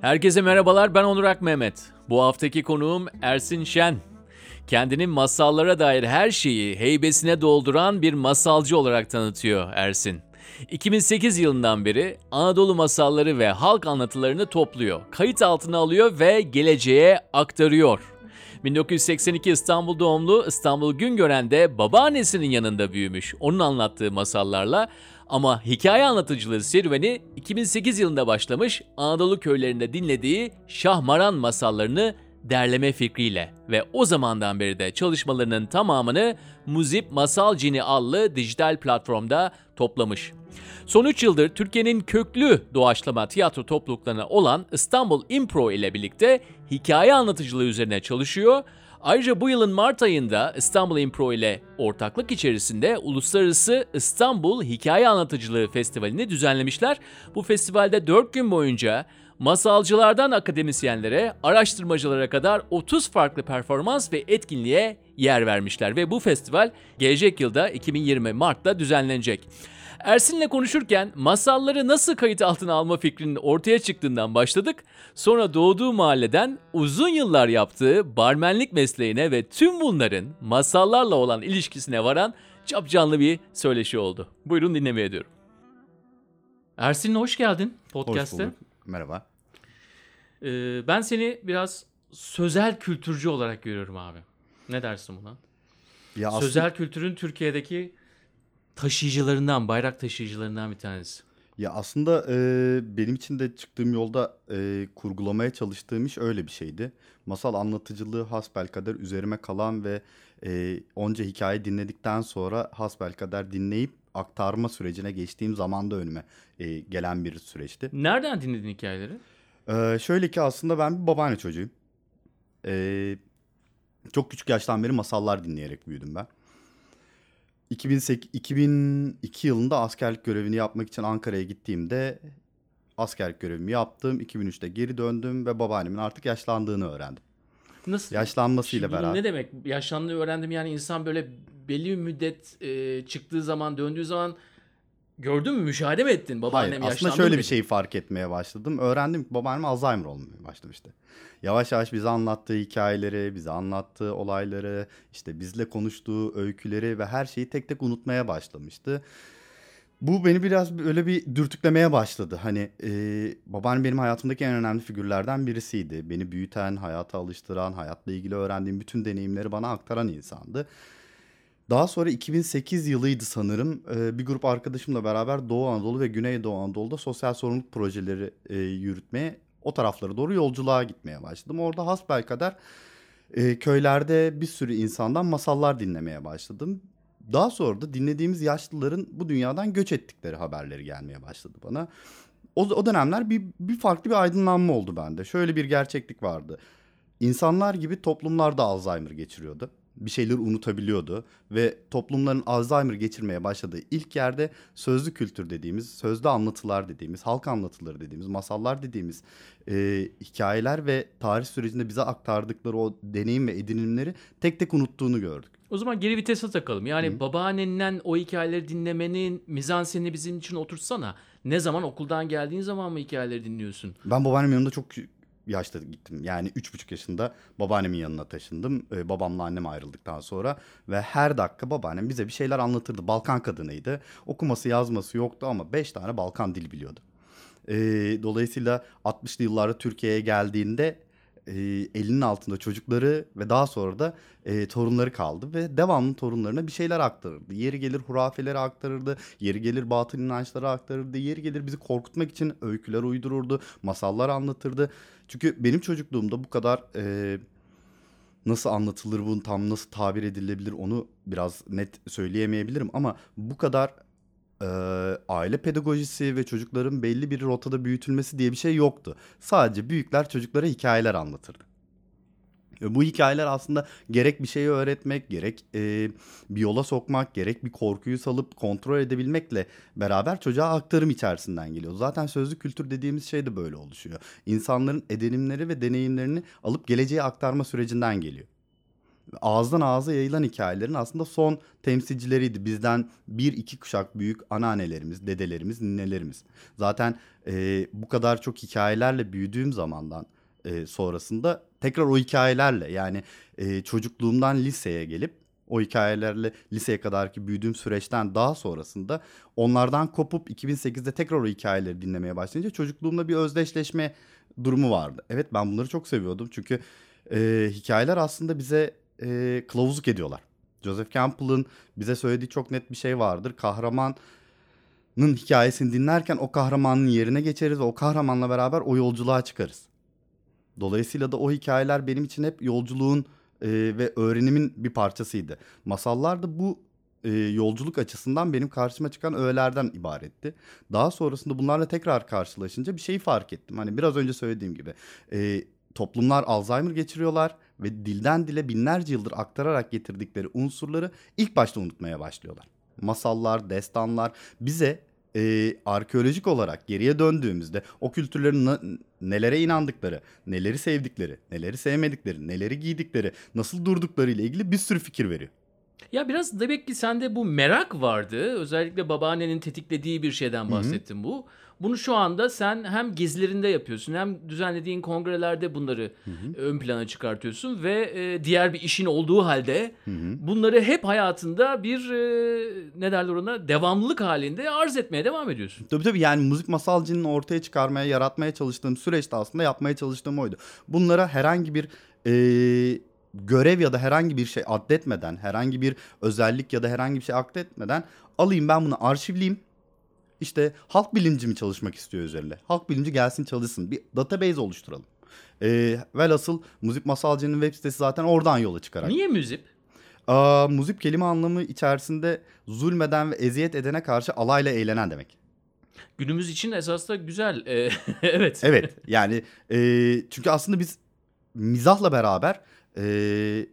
Herkese merhabalar ben Onur Ak Mehmet. Bu haftaki konuğum Ersin Şen. Kendini masallara dair her şeyi heybesine dolduran bir masalcı olarak tanıtıyor Ersin. 2008 yılından beri Anadolu masalları ve halk anlatılarını topluyor, kayıt altına alıyor ve geleceğe aktarıyor. 1982 İstanbul doğumlu İstanbul Güngören'de babaannesinin yanında büyümüş. Onun anlattığı masallarla ama hikaye anlatıcılığı serüveni 2008 yılında başlamış Anadolu köylerinde dinlediği Şahmaran masallarını derleme fikriyle ve o zamandan beri de çalışmalarının tamamını Muzip Masal Cini adlı dijital platformda toplamış. Son 3 yıldır Türkiye'nin köklü doğaçlama tiyatro topluluklarına olan İstanbul Impro ile birlikte hikaye anlatıcılığı üzerine çalışıyor. Ayrıca bu yılın Mart ayında İstanbul Impro ile ortaklık içerisinde Uluslararası İstanbul Hikaye Anlatıcılığı Festivali'ni düzenlemişler. Bu festivalde 4 gün boyunca masalcılardan akademisyenlere, araştırmacılara kadar 30 farklı performans ve etkinliğe yer vermişler ve bu festival gelecek yılda 2020 Mart'ta düzenlenecek. Ersin'le konuşurken masalları nasıl kayıt altına alma fikrinin ortaya çıktığından başladık. Sonra doğduğu mahalleden uzun yıllar yaptığı barmenlik mesleğine ve tüm bunların masallarla olan ilişkisine varan capcanlı bir söyleşi oldu. Buyurun dinlemeye ediyorum. Ersin hoş geldin Hoş podcast'te. bulduk. Merhaba. Ee, ben seni biraz sözel kültürcü olarak görüyorum abi. Ne dersin buna? Ya aslında, Sözel kültürün Türkiye'deki taşıyıcılarından, bayrak taşıyıcılarından bir tanesi. ya aslında e, benim için de çıktığım yolda e, kurgulamaya çalıştığım iş öyle bir şeydi. Masal anlatıcılığı hasbelkader üzerime kalan ve e, onca hikaye dinledikten sonra hasbelkader dinleyip aktarma sürecine geçtiğim zamanda önüme e, gelen bir süreçti. Nereden dinledin hikayeleri? Ee, şöyle ki aslında ben bir babaanne çocuğuyum. Ee, çok küçük yaştan beri masallar dinleyerek büyüdüm ben. 2008, 2002 yılında askerlik görevini yapmak için Ankara'ya gittiğimde askerlik görevimi yaptım. 2003'te geri döndüm ve babaannemin artık yaşlandığını öğrendim. Nasıl? Yaşlanmasıyla Şimdi beraber. Ne demek? Yaşlandığı öğrendim yani insan böyle belli bir müddet e, çıktığı zaman, döndüğü zaman gördün mü, müşahede mi ettin? Babaannem Hayır, aslında şöyle bir şeyi fark etmeye başladım. Öğrendim ki babaannem Alzheimer olmaya başlamıştı. Yavaş yavaş bize anlattığı hikayeleri, bize anlattığı olayları, işte bizle konuştuğu öyküleri ve her şeyi tek tek unutmaya başlamıştı. Bu beni biraz öyle bir dürtüklemeye başladı. Hani e, babaannem benim hayatımdaki en önemli figürlerden birisiydi. Beni büyüten, hayata alıştıran, hayatla ilgili öğrendiğim bütün deneyimleri bana aktaran insandı. Daha sonra 2008 yılıydı sanırım. Ee, bir grup arkadaşımla beraber Doğu Anadolu ve Güneydoğu Anadolu'da sosyal sorumluluk projeleri e, yürütmeye, o taraflara doğru yolculuğa gitmeye başladım. Orada hasbelkader e, köylerde bir sürü insandan masallar dinlemeye başladım. Daha sonra da dinlediğimiz yaşlıların bu dünyadan göç ettikleri haberleri gelmeye başladı bana. O, o dönemler bir, bir farklı bir aydınlanma oldu bende. Şöyle bir gerçeklik vardı. İnsanlar gibi toplumlar da Alzheimer geçiriyordu. Bir şeyleri unutabiliyordu ve toplumların Alzheimer geçirmeye başladığı ilk yerde sözlü kültür dediğimiz, sözlü anlatılar dediğimiz, halk anlatıları dediğimiz, masallar dediğimiz e, hikayeler ve tarih sürecinde bize aktardıkları o deneyim ve edinimleri tek tek unuttuğunu gördük. O zaman geri vitese takalım. Yani Hı. babaannenden o hikayeleri dinlemenin mizansenini bizim için oturtsana. Ne zaman okuldan geldiğin zaman mı hikayeleri dinliyorsun? Ben babaannemin yanında çok yaşta gittim. Yani üç buçuk yaşında babaannemin yanına taşındım. Ee, babamla annem ayrıldıktan sonra. Ve her dakika babaannem bize bir şeyler anlatırdı. Balkan kadınıydı. Okuması yazması yoktu ama beş tane Balkan dili biliyordu. Ee, dolayısıyla 60'lı yıllarda Türkiye'ye geldiğinde e, elinin altında çocukları ve daha sonra da e, torunları kaldı ve devamlı torunlarına bir şeyler aktarırdı. Yeri gelir hurafeleri aktarırdı, yeri gelir batıl inançları aktarırdı, yeri gelir bizi korkutmak için öyküler uydururdu, masallar anlatırdı. Çünkü benim çocukluğumda bu kadar e, nasıl anlatılır bunu tam nasıl tabir edilebilir onu biraz net söyleyemeyebilirim ama bu kadar e, aile pedagojisi ve çocukların belli bir rotada büyütülmesi diye bir şey yoktu. Sadece büyükler çocuklara hikayeler anlatırdı. Ve bu hikayeler aslında gerek bir şeyi öğretmek, gerek e, bir yola sokmak, gerek bir korkuyu salıp kontrol edebilmekle beraber çocuğa aktarım içerisinden geliyor. Zaten sözlü kültür dediğimiz şey de böyle oluşuyor. İnsanların edinimleri ve deneyimlerini alıp geleceğe aktarma sürecinden geliyor. Ağızdan ağza yayılan hikayelerin aslında son temsilcileriydi. Bizden bir iki kuşak büyük anneannelerimiz, dedelerimiz, ninelerimiz. Zaten e, bu kadar çok hikayelerle büyüdüğüm zamandan e, sonrasında tekrar o hikayelerle yani e, çocukluğumdan liseye gelip o hikayelerle liseye kadarki büyüdüğüm süreçten daha sonrasında onlardan kopup 2008'de tekrar o hikayeleri dinlemeye başlayınca çocukluğumda bir özdeşleşme durumu vardı. Evet ben bunları çok seviyordum çünkü e, hikayeler aslında bize e, kılavuzluk ediyorlar. Joseph Campbell'ın bize söylediği çok net bir şey vardır. Kahramanın hikayesini dinlerken o kahramanın yerine geçeriz ve o kahramanla beraber o yolculuğa çıkarız. Dolayısıyla da o hikayeler benim için hep yolculuğun e, ve öğrenimin bir parçasıydı. Masallar da bu e, yolculuk açısından benim karşıma çıkan öğelerden ibaretti. Daha sonrasında bunlarla tekrar karşılaşınca bir şeyi fark ettim. Hani biraz önce söylediğim gibi e, toplumlar Alzheimer geçiriyorlar ve dilden dile binlerce yıldır aktararak getirdikleri unsurları ilk başta unutmaya başlıyorlar. Masallar, destanlar bize e, arkeolojik olarak geriye döndüğümüzde o kültürlerin na- nelere inandıkları, neleri sevdikleri, neleri sevmedikleri, neleri giydikleri, nasıl durdukları ile ilgili bir sürü fikir veriyor. Ya biraz demek ki sende bu merak vardı. Özellikle babaannenin tetiklediği bir şeyden bahsettin bu. Bunu şu anda sen hem gezilerinde yapıyorsun hem düzenlediğin kongrelerde bunları ön plana çıkartıyorsun ve e, diğer bir işin olduğu halde bunları hep hayatında bir e, ne derler ona devamlılık halinde arz etmeye devam ediyorsun. Tabii tabii yani müzik masalcının ortaya çıkarmaya, yaratmaya çalıştığım süreçte aslında yapmaya çalıştığım oydu. Bunlara herhangi bir e, görev ya da herhangi bir şey addetmeden, herhangi bir özellik ya da herhangi bir şey addetmeden alayım ben bunu arşivleyeyim. İşte halk bilimci mi çalışmak istiyor üzerinde? Halk bilimci gelsin çalışsın. Bir database oluşturalım. E, velhasıl müzik masalcının web sitesi zaten oradan yola çıkarak. Niye müzik? Aa, müzik kelime anlamı içerisinde zulmeden ve eziyet edene karşı alayla eğlenen demek. Günümüz için esas da güzel. E, evet. Evet yani e, çünkü aslında biz mizahla beraber e,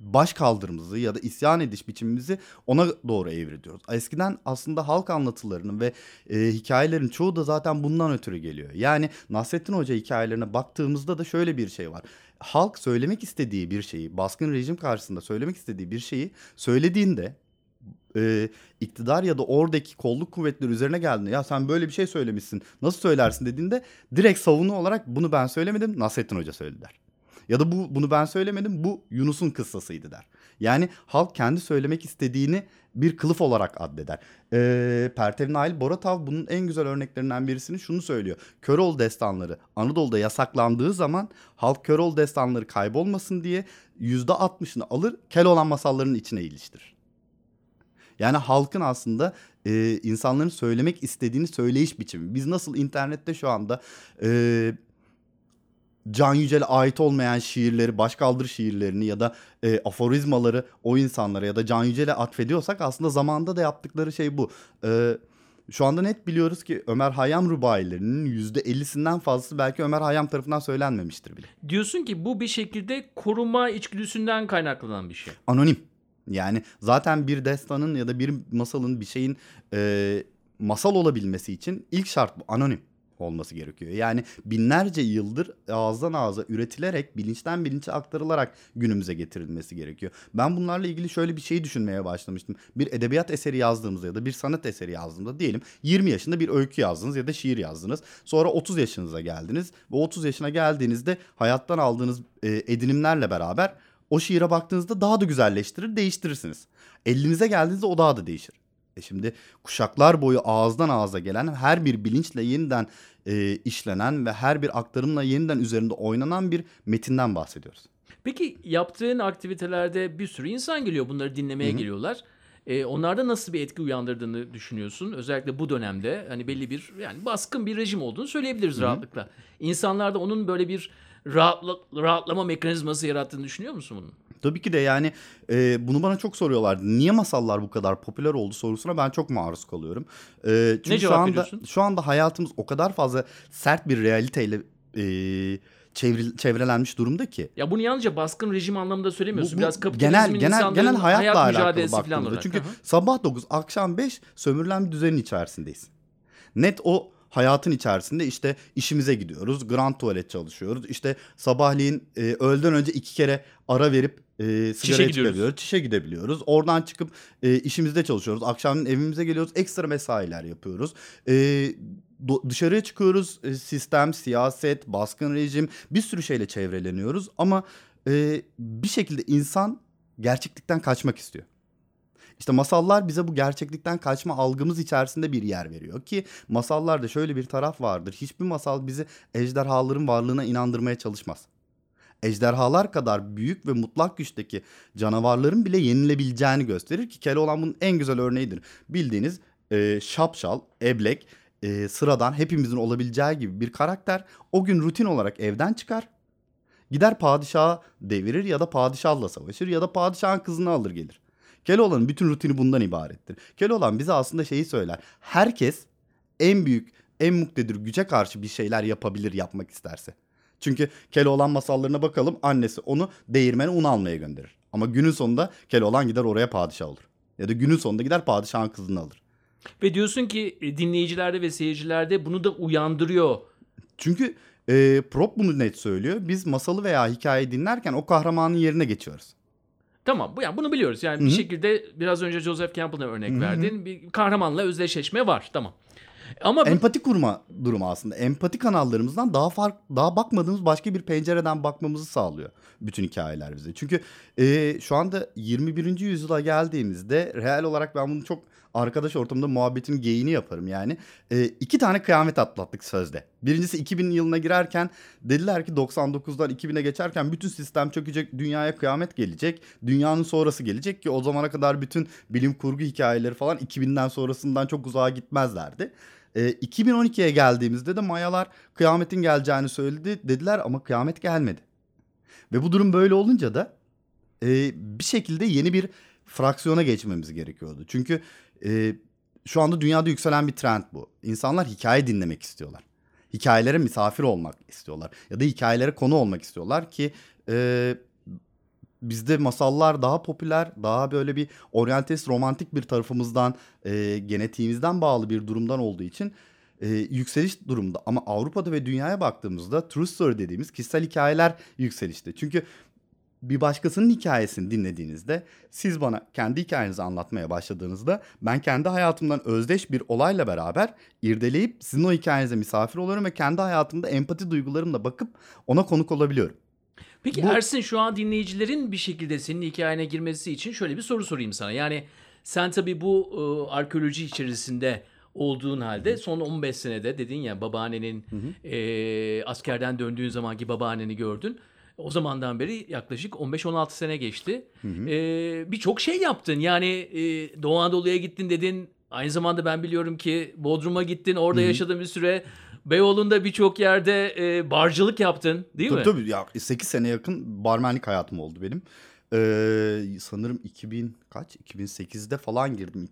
baş kaldırımızı ya da isyan ediş biçimimizi ona doğru evriliyoruz. Eskiden aslında halk anlatılarının ve e, hikayelerin çoğu da zaten bundan ötürü geliyor. Yani Nasrettin Hoca hikayelerine baktığımızda da şöyle bir şey var. Halk söylemek istediği bir şeyi, baskın rejim karşısında söylemek istediği bir şeyi söylediğinde e, iktidar ya da oradaki kolluk kuvvetleri üzerine geldiğinde ya sen böyle bir şey söylemişsin nasıl söylersin dediğinde direkt savunu olarak bunu ben söylemedim Nasrettin Hoca söyledi der. Ya da bu bunu ben söylemedim bu Yunus'un kıssasıydı der. Yani halk kendi söylemek istediğini bir kılıf olarak addeder. Ee, Pertev Nail Boratav bunun en güzel örneklerinden birisini şunu söylüyor. Köroğlu destanları Anadolu'da yasaklandığı zaman halk Köroğlu destanları kaybolmasın diye %60'ını alır Keloğlan masallarının içine iliştirir. Yani halkın aslında e, insanların söylemek istediğini söyleyiş biçimi. Biz nasıl internette şu anda e, Can Yücel'e ait olmayan şiirleri, başkaldırı şiirlerini ya da e, aforizmaları o insanlara ya da Can Yücel'e atfediyorsak aslında zamanda da yaptıkları şey bu. E, şu anda net biliyoruz ki Ömer Hayyam rubailerinin %50'sinden fazlası belki Ömer Hayyam tarafından söylenmemiştir bile. Diyorsun ki bu bir şekilde koruma içgüdüsünden kaynaklanan bir şey. Anonim. Yani zaten bir destanın ya da bir masalın bir şeyin e, masal olabilmesi için ilk şart bu anonim olması gerekiyor. Yani binlerce yıldır ağızdan ağza üretilerek bilinçten bilinçe aktarılarak günümüze getirilmesi gerekiyor. Ben bunlarla ilgili şöyle bir şey düşünmeye başlamıştım. Bir edebiyat eseri yazdığımızda ya da bir sanat eseri yazdığımda diyelim 20 yaşında bir öykü yazdınız ya da şiir yazdınız. Sonra 30 yaşınıza geldiniz ve 30 yaşına geldiğinizde hayattan aldığınız e, edinimlerle beraber o şiire baktığınızda daha da güzelleştirir, değiştirirsiniz. Elinize geldiğinizde o daha da değişir. E şimdi kuşaklar boyu ağızdan ağza gelen her bir bilinçle yeniden e, işlenen ve her bir aktarımla yeniden üzerinde oynanan bir metinden bahsediyoruz. Peki yaptığın aktivitelerde bir sürü insan geliyor. Bunları dinlemeye geliyorlar. Ee, onlarda nasıl bir etki uyandırdığını düşünüyorsun? Özellikle bu dönemde hani belli bir yani baskın bir rejim olduğunu söyleyebiliriz rahatlıkla. İnsanlarda onun böyle bir rahatla, rahatlama mekanizması yarattığını düşünüyor musun bunun? Tabii ki de yani e, bunu bana çok soruyorlardı. Niye masallar bu kadar popüler oldu sorusuna ben çok maruz kalıyorum. E, çünkü Ne şu cevap anda veriyorsun? şu anda hayatımız o kadar fazla sert bir realiteyle e, çevril- çevrelenmiş durumda ki. Ya bunu yalnızca baskın rejim anlamında söylemiyorsun. Bu- bu Biraz kapitalizmin genel genel genel hayatla hayat alakalı olarak. Çünkü Hı hı. sabah 9 akşam 5 sömürülen bir düzenin içerisindeyiz. Net o hayatın içerisinde işte işimize gidiyoruz, grand tuvalet çalışıyoruz. İşte sabahleyin e, öğleden önce iki kere ara verip e, gidiyoruz. çıkabiliyoruz, çişe gidebiliyoruz. Oradan çıkıp e, işimizde çalışıyoruz. Akşam evimize geliyoruz, ekstra mesailer yapıyoruz. E, do- dışarıya çıkıyoruz, e, sistem, siyaset, baskın rejim bir sürü şeyle çevreleniyoruz. Ama e, bir şekilde insan gerçeklikten kaçmak istiyor. İşte masallar bize bu gerçeklikten kaçma algımız içerisinde bir yer veriyor ki masallarda şöyle bir taraf vardır. Hiçbir masal bizi ejderhaların varlığına inandırmaya çalışmaz. Ejderhalar kadar büyük ve mutlak güçteki canavarların bile yenilebileceğini gösterir ki Keloğlan bunun en güzel örneğidir. Bildiğiniz e, şapşal, eblek, e, sıradan hepimizin olabileceği gibi bir karakter o gün rutin olarak evden çıkar. Gider padişahı devirir ya da padişahla savaşır ya da padişahın kızını alır gelir. Keloğlan'ın bütün rutini bundan ibarettir. Keloğlan bize aslında şeyi söyler. Herkes en büyük, en muktedir güce karşı bir şeyler yapabilir yapmak isterse. Çünkü Keloğlan masallarına bakalım annesi onu değirmene un almaya gönderir. Ama günün sonunda Keloğlan gider oraya padişah olur. Ya da günün sonunda gider padişahın kızını alır. Ve diyorsun ki e, dinleyicilerde ve seyircilerde bunu da uyandırıyor. Çünkü e, Prop bunu net söylüyor. Biz masalı veya hikayeyi dinlerken o kahramanın yerine geçiyoruz. Tamam bu yani bunu biliyoruz. Yani bir Hı hı. şekilde biraz önce Joseph Campbell'a örnek Hı hı. verdin. Bir kahramanla özdeşleşme var. Tamam. Ama Empati kurma durumu aslında. Empati kanallarımızdan daha fark daha bakmadığımız başka bir pencereden bakmamızı sağlıyor bütün hikayeler bize. Çünkü e, şu anda 21. yüzyıla geldiğimizde real olarak ben bunu çok arkadaş ortamında muhabbetin geyini yaparım yani. E, iki tane kıyamet atlattık sözde. Birincisi 2000 yılına girerken dediler ki 99'dan 2000'e geçerken bütün sistem çökecek, dünyaya kıyamet gelecek. Dünyanın sonrası gelecek ki o zamana kadar bütün bilim kurgu hikayeleri falan 2000'den sonrasından çok uzağa gitmezlerdi. E, 2012'ye geldiğimizde de Mayalar kıyametin geleceğini söyledi dediler ama kıyamet gelmedi. Ve bu durum böyle olunca da e, bir şekilde yeni bir fraksiyona geçmemiz gerekiyordu. Çünkü e, şu anda dünyada yükselen bir trend bu. İnsanlar hikaye dinlemek istiyorlar. Hikayelere misafir olmak istiyorlar. Ya da hikayelere konu olmak istiyorlar ki e, bizde masallar daha popüler, daha böyle bir oryantalist romantik bir tarafımızdan, e, genetiğimizden bağlı bir durumdan olduğu için e, yükseliş durumda. Ama Avrupa'da ve dünyaya baktığımızda true story dediğimiz kişisel hikayeler yükselişte. Çünkü bir başkasının hikayesini dinlediğinizde siz bana kendi hikayenizi anlatmaya başladığınızda ben kendi hayatımdan özdeş bir olayla beraber irdeleyip sizin o hikayenize misafir oluyorum ve kendi hayatımda empati duygularımla bakıp ona konuk olabiliyorum. Peki Bu- Ersin şu an dinleyicilerin bir şekilde senin hikayene girmesi için şöyle bir soru sorayım sana. Yani sen tabii bu e, arkeoloji içerisinde olduğun halde son 15 senede dedin ya babaannenin e, askerden döndüğün zamanki babaanneni gördün. O zamandan beri yaklaşık 15-16 sene geçti. E, Birçok şey yaptın. Yani e, Doğu Anadolu'ya gittin dedin. Aynı zamanda ben biliyorum ki Bodrum'a gittin. Orada yaşadın bir süre. Beyoğlu'nda birçok yerde e, barcılık yaptın değil tabii mi? tabii ya 8 sene yakın barmenlik hayatım oldu benim. Ee, sanırım 2000 kaç 2008'de falan girdim.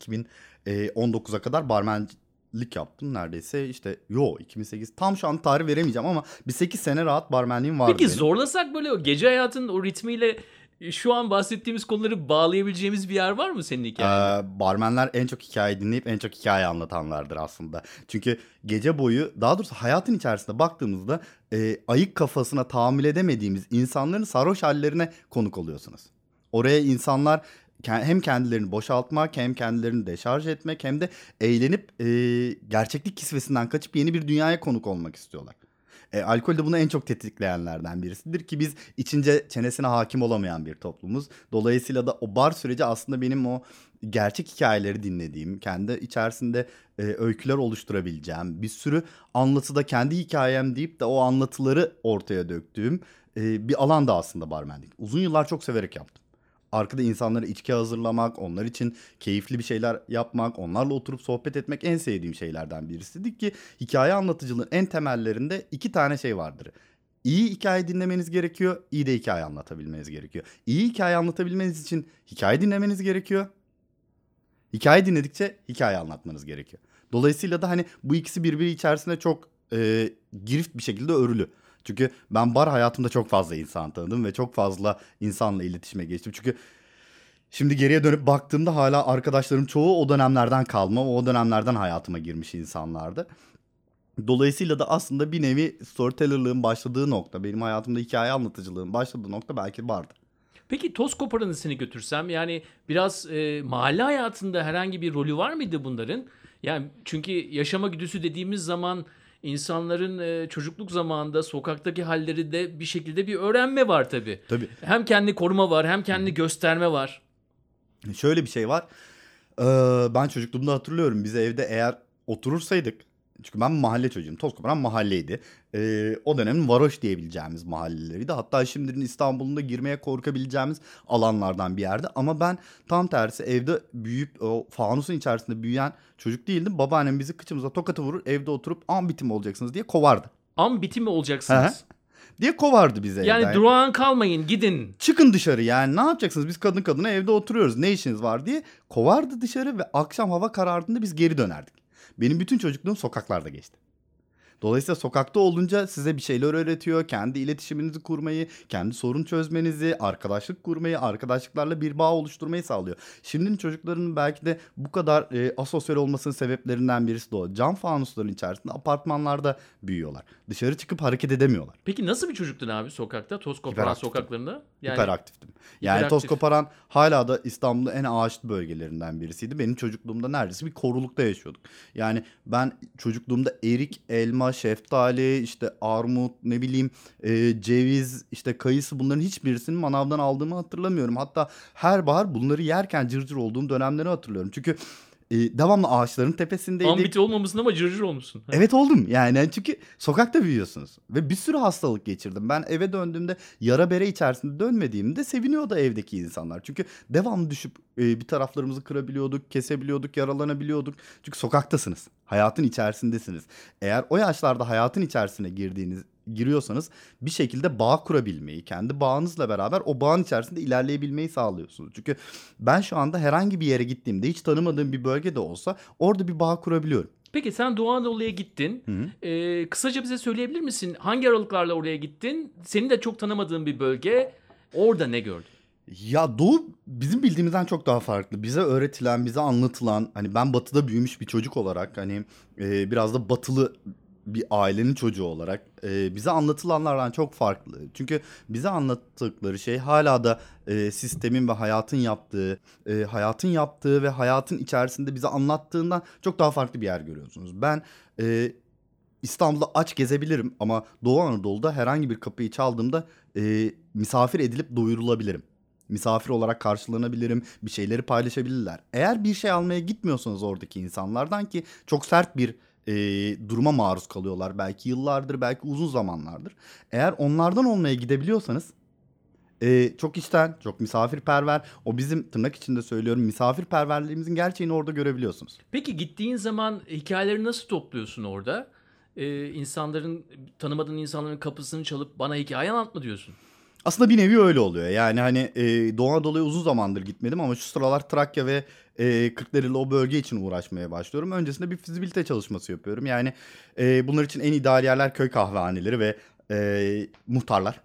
2019'a kadar barmenlik yaptım neredeyse. işte yo 2008 tam şu an tarih veremeyeceğim ama bir 8 sene rahat barmenliğim vardı Peki benim. zorlasak böyle o gece hayatının o ritmiyle e, şu an bahsettiğimiz konuları bağlayabileceğimiz bir yer var mı senin hikayende? Ee, barmenler en çok hikaye dinleyip en çok hikaye anlatanlardır aslında. Çünkü gece boyu daha doğrusu hayatın içerisinde baktığımızda e, ayık kafasına tahammül edemediğimiz insanların sarhoş hallerine konuk oluyorsunuz. Oraya insanlar hem kendilerini boşaltmak hem kendilerini deşarj etmek hem de eğlenip e, gerçeklik kisvesinden kaçıp yeni bir dünyaya konuk olmak istiyorlar. E, alkol de bunu en çok tetikleyenlerden birisidir ki biz içince çenesine hakim olamayan bir toplumuz. Dolayısıyla da o bar süreci aslında benim o gerçek hikayeleri dinlediğim, kendi içerisinde e, öyküler oluşturabileceğim, bir sürü anlatıda kendi hikayem deyip de o anlatıları ortaya döktüğüm e, bir alan da aslında barmenlik. Uzun yıllar çok severek yaptım. Arkada insanlara içki hazırlamak, onlar için keyifli bir şeyler yapmak, onlarla oturup sohbet etmek en sevdiğim şeylerden birisidir ki hikaye anlatıcılığın en temellerinde iki tane şey vardır. İyi hikaye dinlemeniz gerekiyor, iyi de hikaye anlatabilmeniz gerekiyor. İyi hikaye anlatabilmeniz için hikaye dinlemeniz gerekiyor. Hikaye dinledikçe hikaye anlatmanız gerekiyor. Dolayısıyla da hani bu ikisi birbiri içerisinde çok e, girift bir şekilde örülü. Çünkü ben bar hayatımda çok fazla insan tanıdım ve çok fazla insanla iletişime geçtim. Çünkü şimdi geriye dönüp baktığımda hala arkadaşlarım çoğu o dönemlerden kalma, o dönemlerden hayatıma girmiş insanlardı. Dolayısıyla da aslında bir nevi storytellerlığın başladığı nokta, benim hayatımda hikaye anlatıcılığın başladığı nokta belki vardı. Peki toz koparanı seni götürsem yani biraz e, mahalle hayatında herhangi bir rolü var mıydı bunların? Yani çünkü yaşama güdüsü dediğimiz zaman insanların e, çocukluk zamanında sokaktaki halleri de bir şekilde bir öğrenme var tabii. Tabii. Hem kendini koruma var hem kendini gösterme var. Şöyle bir şey var. Ee, ben çocukluğumda hatırlıyorum. Biz evde eğer oturursaydık çünkü ben mahalle çocuğuyum. Tozkoparan mahalleydi. Ee, o dönemin varoş diyebileceğimiz mahalleleriydi. Hatta şimdinin İstanbul'un da girmeye korkabileceğimiz alanlardan bir yerde. Ama ben tam tersi evde büyüyüp o fanusun içerisinde büyüyen çocuk değildim. Babaannem bizi kıçımıza tokatı vurur evde oturup an bitim olacaksınız diye kovardı. Am bitimi olacaksınız. Diye kovardı bizi Yani evden. durağan kalmayın gidin. Çıkın dışarı yani ne yapacaksınız biz kadın kadına evde oturuyoruz ne işiniz var diye kovardı dışarı ve akşam hava karardığında biz geri dönerdik. Benim bütün çocukluğum sokaklarda geçti. Dolayısıyla sokakta olunca size bir şeyler öğretiyor. Kendi iletişiminizi kurmayı, kendi sorun çözmenizi, arkadaşlık kurmayı, arkadaşlıklarla bir bağ oluşturmayı sağlıyor. Şimdinin çocuklarının belki de bu kadar e, asosyal olmasının sebeplerinden birisi de o. Cam fanusların içerisinde apartmanlarda büyüyorlar. Dışarı çıkıp hareket edemiyorlar. Peki nasıl bir çocuktun abi sokakta? Toz koparan sokaklarında? Yani Hiperaktiftim. Yani toz koparan hala da İstanbul'da en ağaçlı bölgelerinden birisiydi. Benim çocukluğumda neredeyse bir korulukta yaşıyorduk. Yani ben çocukluğumda erik, elma, şeftali, işte armut, ne bileyim e, ceviz, işte kayısı bunların hiçbirisini manavdan aldığımı hatırlamıyorum. Hatta her bahar bunları yerken cırcır olduğum dönemleri hatırlıyorum. Çünkü e, devamlı ağaçların tepesindeydik. ambiti olmamışsın ama cırcır olmuşsun. Evet oldum yani çünkü sokakta büyüyorsunuz ve bir sürü hastalık geçirdim. Ben eve döndüğümde yara bere içerisinde dönmediğimde seviniyordu evdeki insanlar. Çünkü devamlı düşüp e, bir taraflarımızı kırabiliyorduk, kesebiliyorduk, yaralanabiliyorduk. Çünkü sokaktasınız, hayatın içerisindesiniz. Eğer o yaşlarda hayatın içerisine girdiğiniz giriyorsanız bir şekilde bağ kurabilmeyi, kendi bağınızla beraber o bağın içerisinde ilerleyebilmeyi sağlıyorsunuz. Çünkü ben şu anda herhangi bir yere gittiğimde hiç tanımadığım bir bölgede olsa orada bir bağ kurabiliyorum. Peki sen Doğu Anadolu'ya gittin. Hı hı. Ee, kısaca bize söyleyebilir misin? Hangi aralıklarla oraya gittin? Seni de çok tanımadığın bir bölge. Orada ne gördün? Ya Doğu bizim bildiğimizden çok daha farklı. Bize öğretilen, bize anlatılan hani ben batıda büyümüş bir çocuk olarak hani e, biraz da batılı bir ailenin çocuğu olarak e, bize anlatılanlardan çok farklı. Çünkü bize anlattıkları şey hala da e, sistemin ve hayatın yaptığı, e, hayatın yaptığı ve hayatın içerisinde bize anlattığından çok daha farklı bir yer görüyorsunuz. Ben e, İstanbul'da aç gezebilirim ama Doğu Anadolu'da herhangi bir kapıyı çaldığımda e, misafir edilip doyurulabilirim. Misafir olarak karşılanabilirim, bir şeyleri paylaşabilirler. Eğer bir şey almaya gitmiyorsanız oradaki insanlardan ki çok sert bir e, duruma maruz kalıyorlar. Belki yıllardır, belki uzun zamanlardır. Eğer onlardan olmaya gidebiliyorsanız e, çok içten, çok misafirperver. O bizim tırnak içinde söylüyorum misafirperverliğimizin gerçeğini orada görebiliyorsunuz. Peki gittiğin zaman hikayeleri nasıl topluyorsun orada? Ee, insanların, tanımadığın insanların kapısını çalıp bana hikaye anlatma diyorsun. Aslında bir nevi öyle oluyor. Yani hani e, Doğu Anadolu'ya uzun zamandır gitmedim ama şu sıralar Trakya ve e, Kırklareli o bölge için uğraşmaya başlıyorum. Öncesinde bir fizibilite çalışması yapıyorum. Yani e, bunlar için en ideal yerler köy kahvehaneleri ve e, muhtarlar.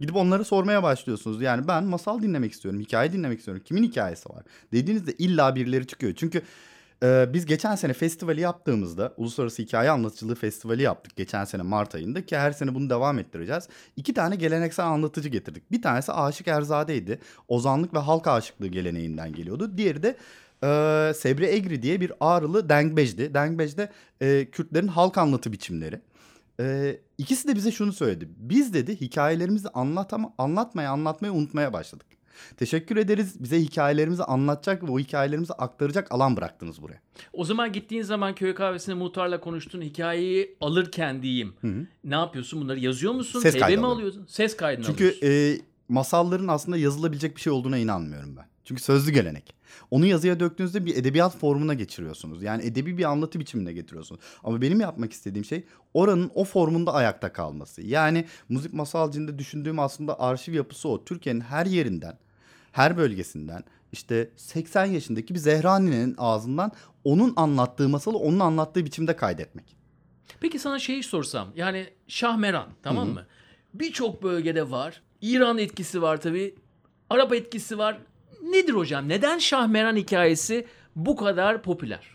Gidip onları sormaya başlıyorsunuz. Yani ben masal dinlemek istiyorum, hikaye dinlemek istiyorum. Kimin hikayesi var? Dediğinizde illa birileri çıkıyor. Çünkü ee, biz geçen sene festivali yaptığımızda Uluslararası Hikaye Anlatıcılığı Festivali yaptık geçen sene Mart ayında ki her sene bunu devam ettireceğiz. İki tane geleneksel anlatıcı getirdik. Bir tanesi Aşık Erzade'ydi. Ozanlık ve halk aşıklığı geleneğinden geliyordu. Diğeri de e, Sebri Egri diye bir Ağrılı Dengbej'di. Dengbej de e, Kürtlerin halk anlatı biçimleri. E, ikisi de bize şunu söyledi. Biz dedi hikayelerimizi anlatama, anlatmaya anlatmaya unutmaya başladık. Teşekkür ederiz. Bize hikayelerimizi anlatacak ve o hikayelerimizi aktaracak alan bıraktınız buraya. O zaman gittiğin zaman köy kahvesinde muhtarla konuştun. Hikayeyi alırken diyeyim. Hı hı. Ne yapıyorsun? Bunları yazıyor musun? Ses kaydı mi alıyorsun? Ses kaydını Çünkü alıyorsun. e, masalların aslında yazılabilecek bir şey olduğuna inanmıyorum ben. Çünkü sözlü gelenek. Onu yazıya döktüğünüzde bir edebiyat formuna geçiriyorsunuz. Yani edebi bir anlatı biçimine getiriyorsunuz. Ama benim yapmak istediğim şey oranın o formunda ayakta kalması. Yani müzik masalcında düşündüğüm aslında arşiv yapısı o. Türkiye'nin her yerinden, her bölgesinden işte 80 yaşındaki bir Zehrani'nin ağzından onun anlattığı masalı onun anlattığı biçimde kaydetmek. Peki sana şeyi sorsam. Yani Şahmeran tamam Hı hı. mı? Birçok bölgede var. İran etkisi var tabii. Arap etkisi var. Nedir hocam? Neden Şahmeran hikayesi bu kadar popüler?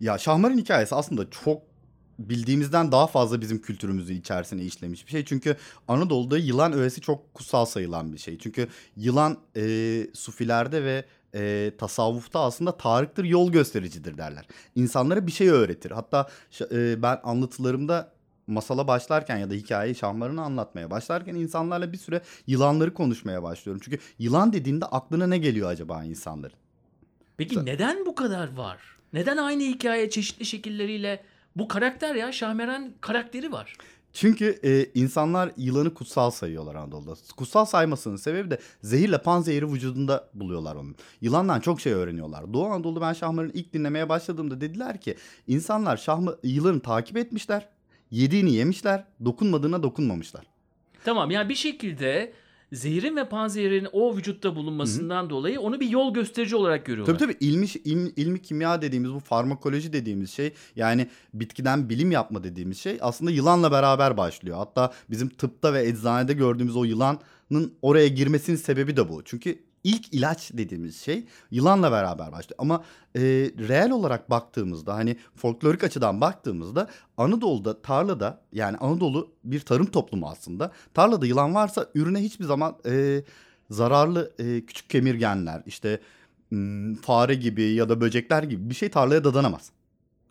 Ya Şahmar'ın hikayesi aslında çok bildiğimizden daha fazla bizim kültürümüzü içerisine işlemiş bir şey. Çünkü Anadolu'da yılan öğesi çok kutsal sayılan bir şey. Çünkü yılan e, sufilerde ve e, tasavvufta aslında tarıktır, yol göstericidir derler. İnsanlara bir şey öğretir. Hatta e, ben anlatılarımda masala başlarken ya da hikayeyi şahmarını anlatmaya başlarken insanlarla bir süre yılanları konuşmaya başlıyorum. Çünkü yılan dediğinde aklına ne geliyor acaba insanların? Peki neden bu kadar var? Neden aynı hikaye çeşitli şekilleriyle bu karakter ya Şahmeran karakteri var. Çünkü e, insanlar yılanı kutsal sayıyorlar Anadolu'da. Kutsal saymasının sebebi de zehirle panzehiri vücudunda buluyorlar onun. Yılandan çok şey öğreniyorlar. Doğu Anadolu'da ben Şahmar'ın ilk dinlemeye başladığımda dediler ki insanlar Şahma, yılanı takip etmişler. Yediğini yemişler, dokunmadığına dokunmamışlar. Tamam yani bir şekilde zehirin ve panzehirin o vücutta bulunmasından dolayı onu bir yol gösterici olarak görüyorlar. Tabii tabii ilmi, ilmi, ilmi kimya dediğimiz bu farmakoloji dediğimiz şey yani bitkiden bilim yapma dediğimiz şey aslında yılanla beraber başlıyor. Hatta bizim tıpta ve eczanede gördüğümüz o yılanın oraya girmesinin sebebi de bu. Çünkü ilk ilaç dediğimiz şey yılanla beraber başlıyor. Ama e, reel olarak baktığımızda hani folklorik açıdan baktığımızda Anadolu'da tarlada yani Anadolu bir tarım toplumu aslında. Tarlada yılan varsa ürüne hiçbir zaman e, zararlı e, küçük kemirgenler işte fare gibi ya da böcekler gibi bir şey tarlaya dadanamaz.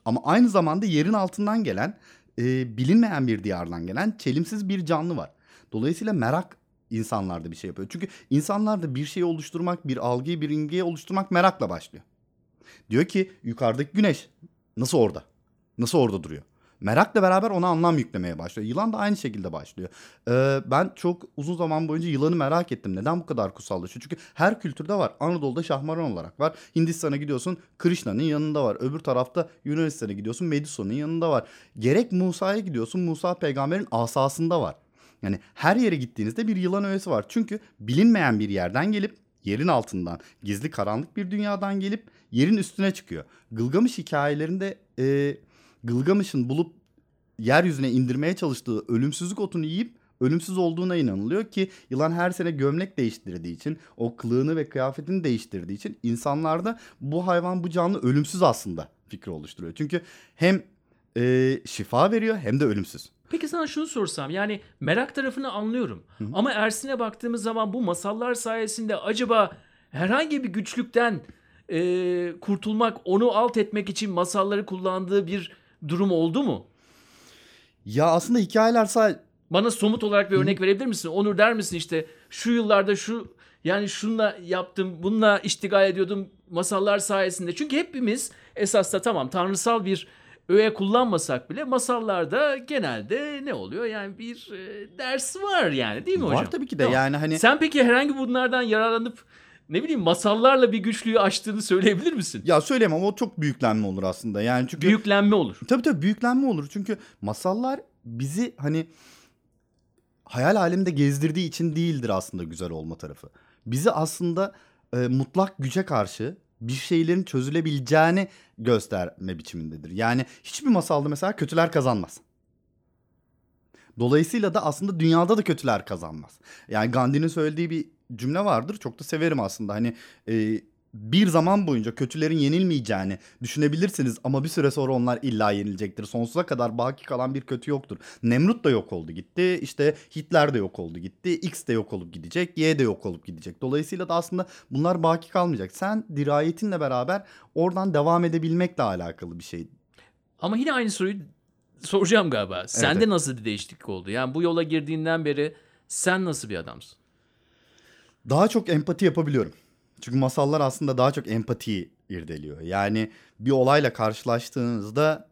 Ama aynı zamanda yerin altından gelen e, bilinmeyen bir diyardan gelen çelimsiz bir canlı var. Dolayısıyla merak insanlarda bir şey yapıyor. Çünkü insanlarda bir şeyi oluşturmak, bir algıyı, bir imgeyi oluşturmak merakla başlıyor. Diyor ki yukarıdaki güneş nasıl orada? Nasıl orada duruyor? Merakla beraber ona anlam yüklemeye başlıyor. Yılan da aynı şekilde başlıyor. Ee, ben çok uzun zaman boyunca yılanı merak ettim. Neden bu kadar kutsallaşıyor? Çünkü her kültürde var. Anadolu'da şahmaran olarak var. Hindistan'a gidiyorsun Krishna'nın yanında var. Öbür tarafta Yunanistan'a gidiyorsun Medusa'nın yanında var. Gerek Musa'ya gidiyorsun Musa peygamberin asasında var. Yani her yere gittiğinizde bir yılan öğesi var. Çünkü bilinmeyen bir yerden gelip yerin altından gizli karanlık bir dünyadan gelip yerin üstüne çıkıyor. Gılgamış hikayelerinde e, Gılgamış'ın bulup yeryüzüne indirmeye çalıştığı ölümsüzlük otunu yiyip ölümsüz olduğuna inanılıyor ki yılan her sene gömlek değiştirdiği için o kılığını ve kıyafetini değiştirdiği için insanlarda bu hayvan bu canlı ölümsüz aslında fikri oluşturuyor. Çünkü hem e, şifa veriyor hem de ölümsüz. Peki sana şunu sorsam yani merak tarafını anlıyorum. Ama Ersin'e baktığımız zaman bu masallar sayesinde acaba herhangi bir güçlükten e, kurtulmak, onu alt etmek için masalları kullandığı bir durum oldu mu? Ya aslında hikayeler sadece Bana somut olarak bir örnek verebilir misin? Onur der misin işte şu yıllarda şu yani şunla yaptım, bununla iştigal ediyordum masallar sayesinde. Çünkü hepimiz esas da tamam tanrısal bir öğe kullanmasak bile masallarda genelde ne oluyor? Yani bir e, ders var yani değil mi Var hocam? tabii ki de. Yani hani- Sen peki herhangi bunlardan yararlanıp ne bileyim masallarla bir güçlüğü aştığını söyleyebilir misin? ya söyleyemem o çok büyüklenme olur aslında. Yani çünkü Büyüklenme olur. Tabii tabii büyüklenme olur. Çünkü masallar bizi hani hayal aleminde gezdirdiği için değildir aslında güzel olma tarafı. Bizi aslında e, mutlak güce karşı bir şeylerin çözülebileceğini gösterme biçimindedir. Yani hiçbir masalda mesela kötüler kazanmaz. Dolayısıyla da aslında dünyada da kötüler kazanmaz. Yani Gandhi'nin söylediği bir cümle vardır. Çok da severim aslında. Hani e, bir zaman boyunca kötülerin yenilmeyeceğini düşünebilirsiniz ama bir süre sonra onlar illa yenilecektir. Sonsuza kadar baki kalan bir kötü yoktur. Nemrut da yok oldu gitti. İşte Hitler de yok oldu gitti. X de yok olup gidecek. Y de yok olup gidecek. Dolayısıyla da aslında bunlar baki kalmayacak. Sen dirayetinle beraber oradan devam edebilmekle alakalı bir şey. Ama yine aynı soruyu soracağım galiba. Sende evet. nasıl bir değişiklik oldu? Yani bu yola girdiğinden beri sen nasıl bir adamsın? Daha çok empati yapabiliyorum. Çünkü masallar aslında daha çok empatiyi irdeliyor. Yani bir olayla karşılaştığınızda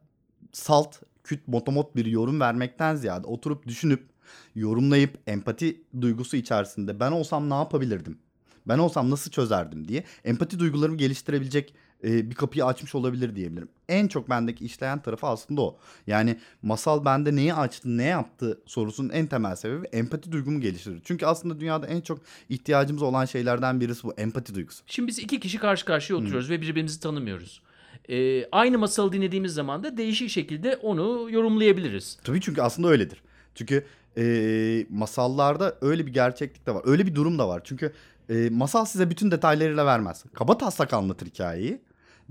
salt, küt, motomot bir yorum vermekten ziyade oturup düşünüp, yorumlayıp empati duygusu içerisinde ben olsam ne yapabilirdim? Ben olsam nasıl çözerdim diye empati duygularımı geliştirebilecek e, bir kapıyı açmış olabilir diyebilirim. En çok bendeki işleyen tarafı aslında o. Yani masal bende neyi açtı, ne yaptı sorusunun en temel sebebi empati duygumu geliştirir. Çünkü aslında dünyada en çok ihtiyacımız olan şeylerden birisi bu empati duygusu. Şimdi biz iki kişi karşı karşıya oturuyoruz ve birbirimizi tanımıyoruz. Ee, aynı masalı dinlediğimiz zaman da değişik şekilde onu yorumlayabiliriz. Tabii çünkü aslında öyledir. Çünkü e, masallarda öyle bir gerçeklik de var. Öyle bir durum da var. Çünkü e, masal size bütün detaylarıyla vermez. Kaba taslak anlatır hikayeyi.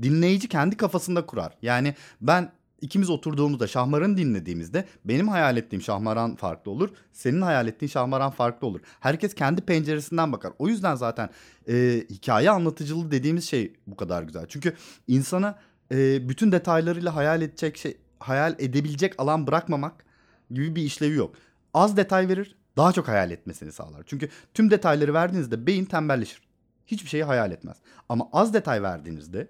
Dinleyici kendi kafasında kurar. Yani ben ikimiz oturduğumuzda Şahmaran'ı dinlediğimizde benim hayal ettiğim Şahmaran farklı olur. Senin hayal ettiğin Şahmaran farklı olur. Herkes kendi penceresinden bakar. O yüzden zaten e, hikaye anlatıcılığı dediğimiz şey bu kadar güzel. Çünkü insana e, bütün detaylarıyla hayal edecek şey, hayal edebilecek alan bırakmamak gibi bir işlevi yok. Az detay verir, daha çok hayal etmesini sağlar. Çünkü tüm detayları verdiğinizde beyin tembelleşir. Hiçbir şeyi hayal etmez. Ama az detay verdiğinizde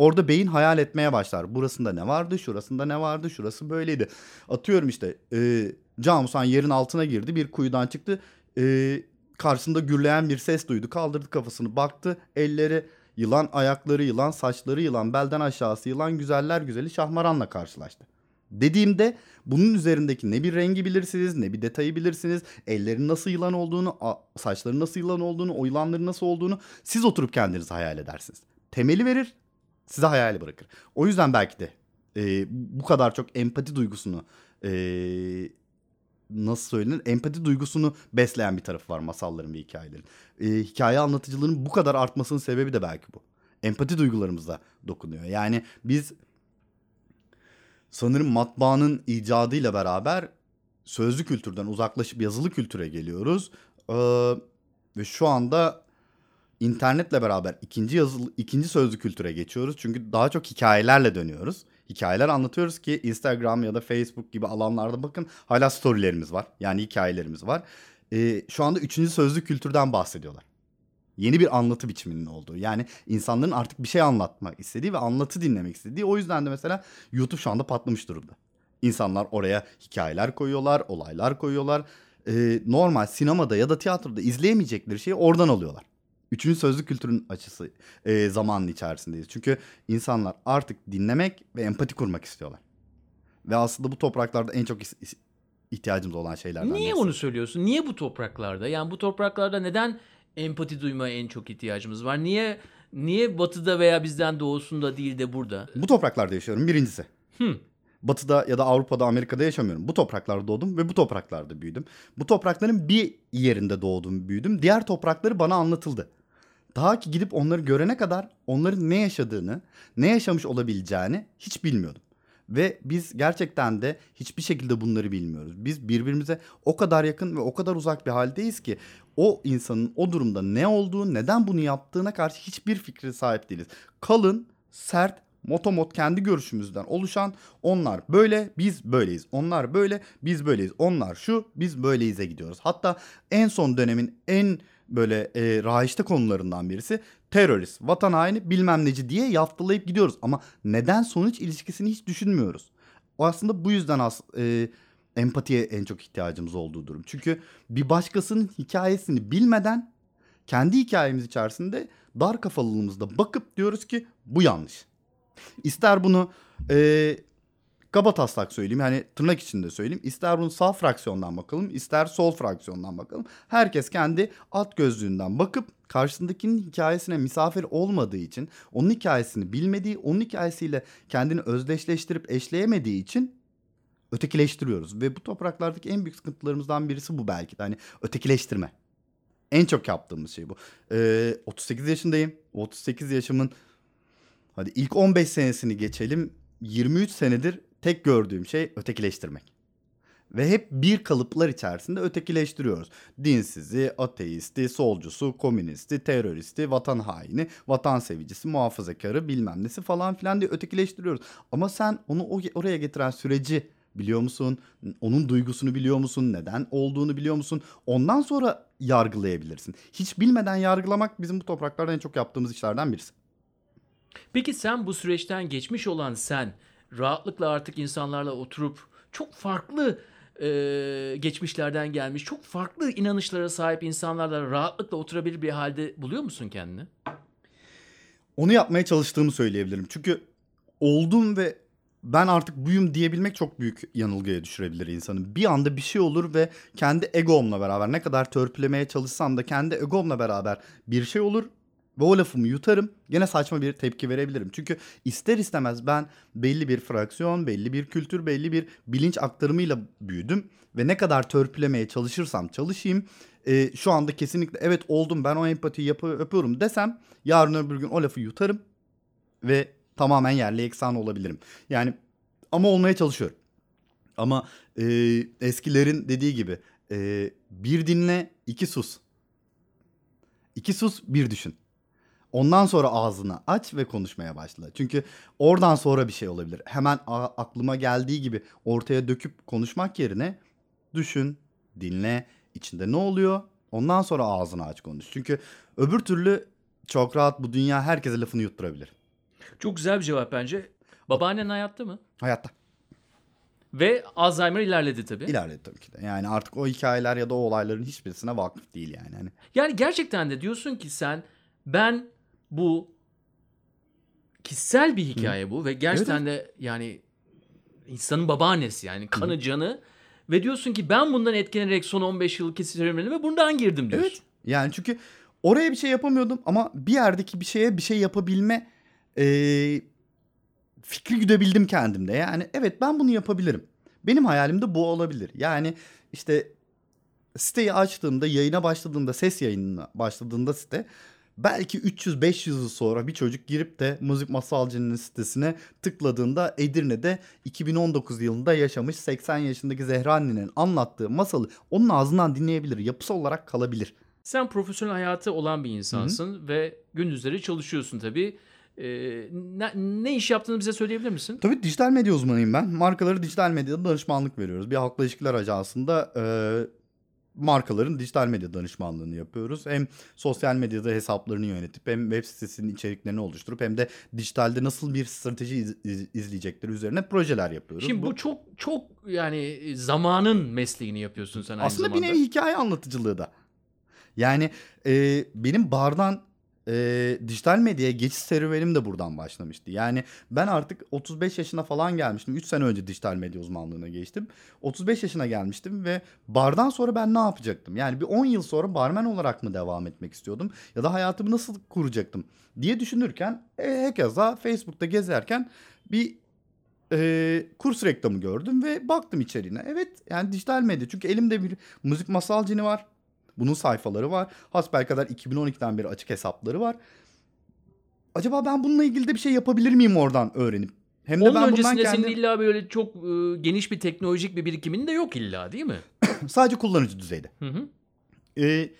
orada beyin hayal etmeye başlar. Burasında ne vardı, şurasında ne vardı, şurası böyleydi. Atıyorum işte e, Camusan yerin altına girdi, bir kuyudan çıktı. E, karşısında gürleyen bir ses duydu. Kaldırdı kafasını, baktı. Elleri yılan, ayakları yılan, saçları yılan, belden aşağısı yılan, güzeller güzeli Şahmaran'la karşılaştı. Dediğimde bunun üzerindeki ne bir rengi bilirsiniz ne bir detayı bilirsiniz. Ellerin nasıl yılan olduğunu, saçların nasıl yılan olduğunu, o yılanların nasıl olduğunu siz oturup kendiniz hayal edersiniz. Temeli verir, size hayali bırakır. O yüzden belki de e, bu kadar çok empati duygusunu e, nasıl söylenir? Empati duygusunu besleyen bir tarafı var masalların ve hikayelerin. E, hikaye anlatıcılığının bu kadar artmasının sebebi de belki bu. Empati duygularımıza dokunuyor. Yani biz sanırım matbaanın icadıyla beraber sözlü kültürden uzaklaşıp yazılı kültüre geliyoruz. Ee, ve şu anda internetle beraber ikinci yazılı ikinci sözlü kültüre geçiyoruz. Çünkü daha çok hikayelerle dönüyoruz. Hikayeler anlatıyoruz ki Instagram ya da Facebook gibi alanlarda bakın hala storylerimiz var. Yani hikayelerimiz var. Ee, şu anda üçüncü sözlü kültürden bahsediyorlar yeni bir anlatı biçiminin olduğu. Yani insanların artık bir şey anlatmak istediği ve anlatı dinlemek istediği. O yüzden de mesela YouTube şu anda patlamış durumda. İnsanlar oraya hikayeler koyuyorlar, olaylar koyuyorlar. Ee, normal sinemada ya da tiyatroda izleyemeyecekleri şeyi oradan alıyorlar. Üçüncü sözlü kültürün açısı e, zamanın içerisindeyiz. Çünkü insanlar artık dinlemek ve empati kurmak istiyorlar. Ve aslında bu topraklarda en çok ihtiyacımız olan şeylerden Niye birisi. onu söylüyorsun? Niye bu topraklarda? Yani bu topraklarda neden empati duymaya en çok ihtiyacımız var. Niye niye batıda veya bizden doğusunda değil de burada? Bu topraklarda yaşıyorum birincisi. Hmm. Batı'da ya da Avrupa'da, Amerika'da yaşamıyorum. Bu topraklarda doğdum ve bu topraklarda büyüdüm. Bu toprakların bir yerinde doğdum, büyüdüm. Diğer toprakları bana anlatıldı. Daha ki gidip onları görene kadar onların ne yaşadığını, ne yaşamış olabileceğini hiç bilmiyordum. Ve biz gerçekten de hiçbir şekilde bunları bilmiyoruz. Biz birbirimize o kadar yakın ve o kadar uzak bir haldeyiz ki o insanın o durumda ne olduğu, neden bunu yaptığına karşı hiçbir fikri sahip değiliz. Kalın, sert, motomot kendi görüşümüzden oluşan onlar böyle biz böyleyiz. Onlar böyle biz böyleyiz. Onlar şu biz böyleyiz'e gidiyoruz. Hatta en son dönemin en böyle e, rahişte konularından birisi terörist, vatan haini bilmem neci diye yaftalayıp gidiyoruz. Ama neden sonuç ilişkisini hiç düşünmüyoruz. O aslında bu yüzden as e, empatiye en çok ihtiyacımız olduğu durum. Çünkü bir başkasının hikayesini bilmeden kendi hikayemiz içerisinde dar kafalılığımızda bakıp diyoruz ki bu yanlış. İster bunu e, kaba taslak söyleyeyim yani tırnak içinde söyleyeyim. İster bunu sağ fraksiyondan bakalım ister sol fraksiyondan bakalım. Herkes kendi at gözlüğünden bakıp karşısındakinin hikayesine misafir olmadığı için onun hikayesini bilmediği onun hikayesiyle kendini özdeşleştirip eşleyemediği için ötekileştiriyoruz. Ve bu topraklardaki en büyük sıkıntılarımızdan birisi bu belki de hani ötekileştirme. En çok yaptığımız şey bu. Ee, 38 yaşındayım. 38 yaşımın hadi ilk 15 senesini geçelim. 23 senedir tek gördüğüm şey ötekileştirmek. Ve hep bir kalıplar içerisinde ötekileştiriyoruz. Dinsizi, ateisti, solcusu, komünisti, teröristi, vatan haini, vatan sevicisi, muhafazakarı bilmem nesi falan filan diye ötekileştiriyoruz. Ama sen onu oraya getiren süreci biliyor musun? Onun duygusunu biliyor musun? Neden olduğunu biliyor musun? Ondan sonra yargılayabilirsin. Hiç bilmeden yargılamak bizim bu topraklarda en çok yaptığımız işlerden birisi. Peki sen bu süreçten geçmiş olan sen rahatlıkla artık insanlarla oturup çok farklı e, geçmişlerden gelmiş, çok farklı inanışlara sahip insanlarla rahatlıkla oturabilir bir halde buluyor musun kendini? Onu yapmaya çalıştığımı söyleyebilirim. Çünkü oldum ve ben artık buyum diyebilmek çok büyük yanılgıya düşürebilir insanı. Bir anda bir şey olur ve kendi egomla beraber ne kadar törpülemeye çalışsam da kendi egomla beraber bir şey olur ve o lafımı yutarım. Gene saçma bir tepki verebilirim. Çünkü ister istemez ben belli bir fraksiyon, belli bir kültür, belli bir bilinç aktarımıyla büyüdüm. Ve ne kadar törpülemeye çalışırsam çalışayım e, şu anda kesinlikle evet oldum ben o empatiyi yapı, yapıyorum desem yarın öbür gün o lafı yutarım ve tamamen yerli eksan olabilirim. Yani Ama olmaya çalışıyorum. Ama e, eskilerin dediği gibi e, bir dinle iki sus. İki sus bir düşün. Ondan sonra ağzını aç ve konuşmaya başla. Çünkü oradan sonra bir şey olabilir. Hemen aklıma geldiği gibi ortaya döküp konuşmak yerine düşün, dinle, içinde ne oluyor? Ondan sonra ağzını aç konuş. Çünkü öbür türlü çok rahat bu dünya herkese lafını yutturabilir. Çok güzel bir cevap bence. Babaannen hayatta mı? Hayatta. Ve Alzheimer ilerledi tabii. İlerledi tabii ki de. Yani artık o hikayeler ya da o olayların hiçbirisine vakıf değil yani. Hani Yani gerçekten de diyorsun ki sen ben bu kişisel bir hikaye bu ve gerçekten de yani insanın babaannesi yani kanı canı ve diyorsun ki ben bundan etkilenerek son 15 yıl kesilmedim ve bundan girdim diyorsun. Evet. Yani çünkü oraya bir şey yapamıyordum ama bir yerdeki bir şeye bir şey yapabilme eee, fikri güdebildim kendimde. Yani evet ben bunu yapabilirim. Benim hayalim de bu olabilir. Yani işte siteyi açtığımda, yayına başladığımda, ses yayınına başladığında site belki 300-500 yıl sonra bir çocuk girip de Müzik Masalcı'nın sitesine tıkladığında Edirne'de 2019 yılında yaşamış 80 yaşındaki Zehra annenin anlattığı masalı onun ağzından dinleyebilir. Yapısı olarak kalabilir. Sen profesyonel hayatı olan bir insansın ve gündüzleri çalışıyorsun tabii. Ee, ne, ne iş yaptığını bize söyleyebilir misin? Tabii dijital medya uzmanıyım ben. Markaları dijital medyada danışmanlık veriyoruz. Bir halkla ilişkiler ajansında e, markaların dijital medya danışmanlığını yapıyoruz. Hem sosyal medyada hesaplarını yönetip hem web sitesinin içeriklerini oluşturup hem de dijitalde nasıl bir strateji iz- iz- izleyecekleri üzerine projeler yapıyoruz. Şimdi bu çok çok yani zamanın mesleğini yapıyorsun sen aynı aslında zamanda. bir nevi hikaye anlatıcılığı da. Yani e, benim bardan e, dijital medyaya geçiş serüvenim de buradan başlamıştı. Yani ben artık 35 yaşına falan gelmiştim. 3 sene önce dijital medya uzmanlığına geçtim. 35 yaşına gelmiştim ve bardan sonra ben ne yapacaktım? Yani bir 10 yıl sonra barmen olarak mı devam etmek istiyordum? Ya da hayatımı nasıl kuracaktım diye düşünürken e, keza Facebook'ta gezerken bir e, kurs reklamı gördüm ve baktım içeriğine. Evet yani dijital medya çünkü elimde bir müzik masal cini var. Bunun sayfaları var. Hasbelkader 2012'den beri açık hesapları var. Acaba ben bununla ilgili de bir şey yapabilir miyim oradan öğrenip? Hem de Onun ben öncesinde kendim senin illa böyle çok e, geniş bir teknolojik bir birikimin de yok illa değil mi? sadece kullanıcı düzeyde. Hı hı. Ee,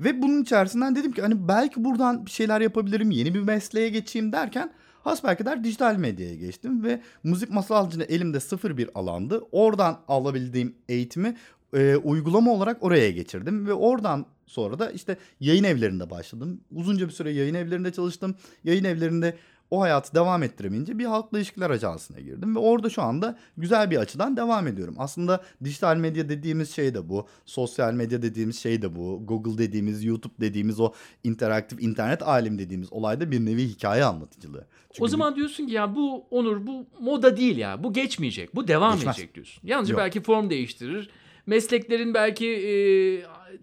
ve bunun içerisinden dedim ki hani belki buradan bir şeyler yapabilirim, yeni bir mesleğe geçeyim derken hasbelkader dijital medyaya geçtim ve müzik masalcını elimde sıfır bir alandı. Oradan alabildiğim eğitimi e, uygulama olarak oraya geçirdim ve oradan sonra da işte yayın evlerinde başladım. Uzunca bir süre yayın evlerinde çalıştım. Yayın evlerinde o hayatı devam ettiremeyince bir halkla ilişkiler ajansına girdim ve orada şu anda güzel bir açıdan devam ediyorum. Aslında dijital medya dediğimiz şey de bu, sosyal medya dediğimiz şey de bu, Google dediğimiz, YouTube dediğimiz o interaktif internet alim dediğimiz olayda bir nevi hikaye anlatıcılığı. Çünkü O zaman diyorsun ki ya bu Onur bu moda değil ya. Bu geçmeyecek. Bu devam Geçmez. edecek diyorsun. Yalnızca Yok. belki form değiştirir. Mesleklerin belki e,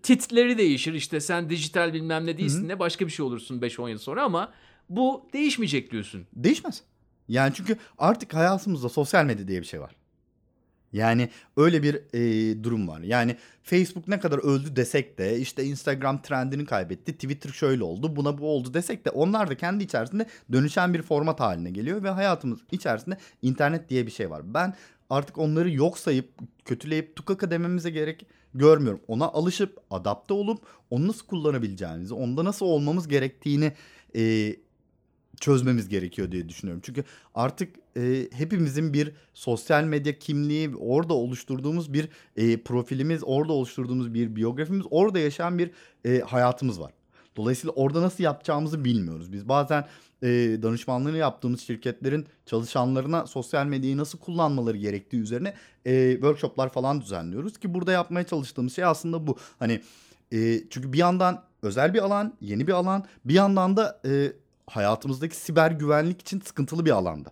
titleri değişir. İşte sen dijital bilmem ne değilsin ne başka bir şey olursun 5-10 yıl sonra ama bu değişmeyecek diyorsun. Değişmez. Yani çünkü artık hayatımızda sosyal medya diye bir şey var. Yani öyle bir e, durum var. Yani Facebook ne kadar öldü desek de işte Instagram trendini kaybetti. Twitter şöyle oldu buna bu oldu desek de onlar da kendi içerisinde dönüşen bir format haline geliyor. Ve hayatımız içerisinde internet diye bir şey var. Ben artık onları yok sayıp kötüleyip tukaka dememize gerek görmüyorum. Ona alışıp adapte olup onu nasıl kullanabileceğimizi, onda nasıl olmamız gerektiğini e, çözmemiz gerekiyor diye düşünüyorum. Çünkü artık e, hepimizin bir sosyal medya kimliği, orada oluşturduğumuz bir e, profilimiz, orada oluşturduğumuz bir biyografimiz, orada yaşayan bir e, hayatımız var. Dolayısıyla orada nasıl yapacağımızı bilmiyoruz. Biz bazen e, danışmanlığını yaptığımız şirketlerin çalışanlarına sosyal medyayı nasıl kullanmaları gerektiği üzerine e, workshoplar falan düzenliyoruz ki burada yapmaya çalıştığımız şey aslında bu. Hani e, çünkü bir yandan özel bir alan, yeni bir alan, bir yandan da e, hayatımızdaki siber güvenlik için sıkıntılı bir alanda.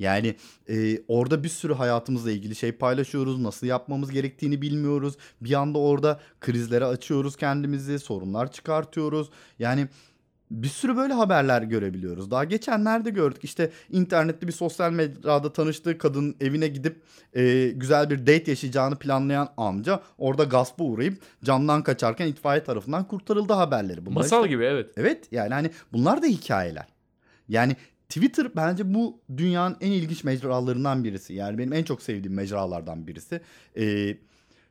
Yani e, orada bir sürü hayatımızla ilgili şey paylaşıyoruz. Nasıl yapmamız gerektiğini bilmiyoruz. Bir anda orada krizlere açıyoruz kendimizi, sorunlar çıkartıyoruz. Yani bir sürü böyle haberler görebiliyoruz. Daha geçenlerde gördük işte internette bir sosyal medyada tanıştığı kadın evine gidip e, güzel bir date yaşayacağını planlayan amca orada gaspa uğrayıp camdan kaçarken itfaiye tarafından kurtarıldı haberleri. Bunlar Masal işte- gibi evet. Evet yani hani bunlar da hikayeler. Yani Twitter bence bu dünyanın en ilginç mecralarından birisi. Yani benim en çok sevdiğim mecralardan birisi. Ee,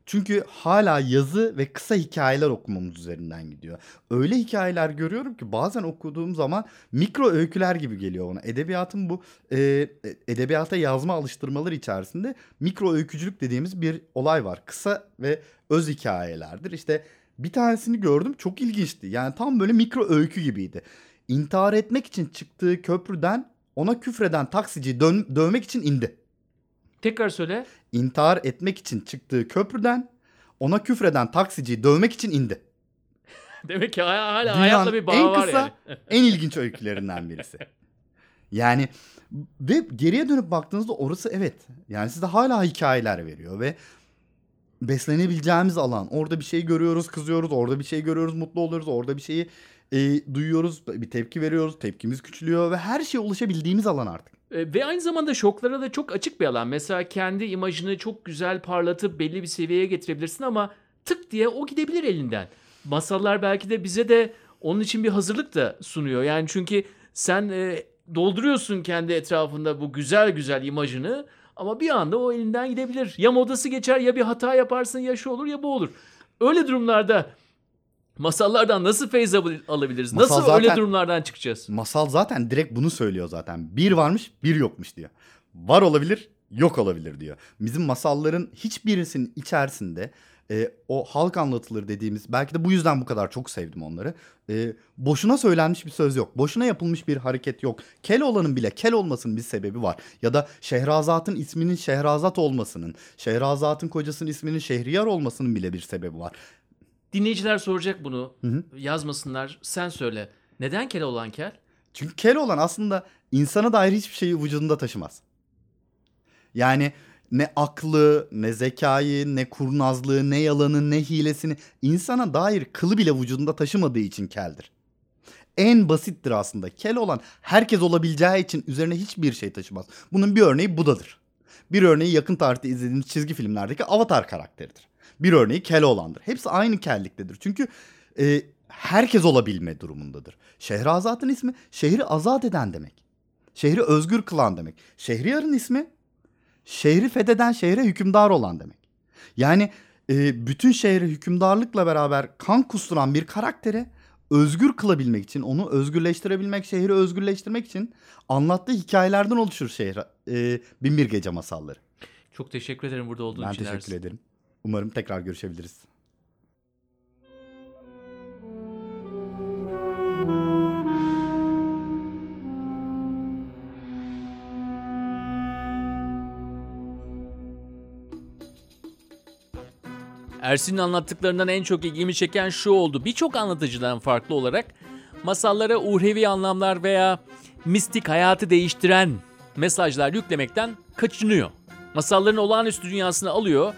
çünkü hala yazı ve kısa hikayeler okumamız üzerinden gidiyor. Öyle hikayeler görüyorum ki bazen okuduğum zaman mikro öyküler gibi geliyor bana. Edebiyatın bu e, edebiyata yazma alıştırmaları içerisinde mikro öykücülük dediğimiz bir olay var. Kısa ve öz hikayelerdir. İşte bir tanesini gördüm çok ilginçti. Yani tam böyle mikro öykü gibiydi. İntihar etmek için çıktığı köprüden ona küfreden taksiciyi dön- dövmek için indi. Tekrar söyle. İntihar etmek için çıktığı köprüden ona küfreden taksiciyi dövmek için indi. Demek ki hala, hala Dünyanın hayatla bir bağ en var kısa, yani. en ilginç öykülerinden birisi. Yani ve geriye dönüp baktığınızda orası evet. Yani size hala hikayeler veriyor ve beslenebileceğimiz alan. Orada bir şey görüyoruz, kızıyoruz. Orada bir şey görüyoruz, mutlu oluyoruz. Orada bir şeyi e, duyuyoruz, bir tepki veriyoruz. Tepkimiz küçülüyor ve her şeye ulaşabildiğimiz alan artık. Ve aynı zamanda şoklara da çok açık bir alan. Mesela kendi imajını çok güzel parlatıp belli bir seviyeye getirebilirsin ama tık diye o gidebilir elinden. Masallar belki de bize de onun için bir hazırlık da sunuyor. Yani çünkü sen e, dolduruyorsun kendi etrafında bu güzel güzel imajını ama bir anda o elinden gidebilir. Ya modası geçer ya bir hata yaparsın ya şu olur ya bu olur. Öyle durumlarda masallardan nasıl feyz al- alabiliriz? Masal nasıl öyle zaten- durumlardan çıkacağız? Masal zaten direkt bunu söylüyor zaten. Bir varmış, bir yokmuş diyor. Var olabilir, yok olabilir diyor. Bizim masalların hiçbirisinin içerisinde e, o halk anlatılır dediğimiz belki de bu yüzden bu kadar çok sevdim onları. E, boşuna söylenmiş bir söz yok. Boşuna yapılmış bir hareket yok. Kel olanın bile kel olmasının bir sebebi var. Ya da Şehrazat'ın isminin Şehrazat olmasının, Şehrazat'ın kocasının isminin Şehriyar olmasının bile bir sebebi var. Dinleyiciler soracak bunu. Hı hı. Yazmasınlar. Sen söyle. Neden kele olan kel? Çünkü kel olan aslında insana dair hiçbir şeyi vücudunda taşımaz. Yani ne aklı, ne zekayı, ne kurnazlığı, ne yalanı, ne hilesini insana dair kılı bile vücudunda taşımadığı için keldir. En basittir aslında. Kel olan herkes olabileceği için üzerine hiçbir şey taşımaz. Bunun bir örneği Buda'dır. Bir örneği yakın tarihte izlediğiniz çizgi filmlerdeki Avatar karakteridir. Bir örneği kel olandır. Hepsi aynı kelliktedir. Çünkü e, herkes olabilme durumundadır. Şehrazat'ın ismi şehri azat eden demek. Şehri özgür kılan demek. Şehriyar'ın ismi şehri fetheden şehre hükümdar olan demek. Yani e, bütün şehre hükümdarlıkla beraber kan kusturan bir karakteri özgür kılabilmek için, onu özgürleştirebilmek, şehri özgürleştirmek için anlattığı hikayelerden oluşur şehir. E, Binbir Gece masalları. Çok teşekkür ederim burada olduğun Ben için teşekkür Ersin. ederim. Umarım tekrar görüşebiliriz. Ersin'in anlattıklarından en çok ilgimi çeken şu oldu. Birçok anlatıcıdan farklı olarak masallara uhrevi anlamlar veya mistik hayatı değiştiren mesajlar yüklemekten kaçınıyor. Masalların olağanüstü dünyasını alıyor,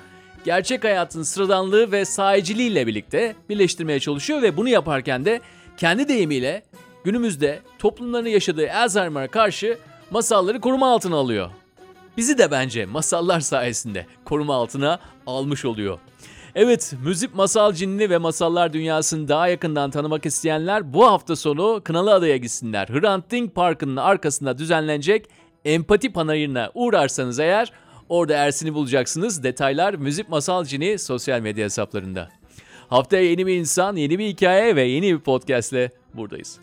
gerçek hayatın sıradanlığı ve sahiciliğiyle birlikte birleştirmeye çalışıyor ve bunu yaparken de kendi deyimiyle günümüzde toplumların yaşadığı Alzheimer'a karşı masalları koruma altına alıyor. Bizi de bence masallar sayesinde koruma altına almış oluyor. Evet, müzik masal cinni ve masallar dünyasını daha yakından tanımak isteyenler bu hafta sonu Kınalıada'ya gitsinler. Hrant Dink Parkı'nın arkasında düzenlenecek empati panayırına uğrarsanız eğer orada Ersin'i bulacaksınız. Detaylar Müzik Masal Cini sosyal medya hesaplarında. Haftaya yeni bir insan, yeni bir hikaye ve yeni bir podcastle buradayız.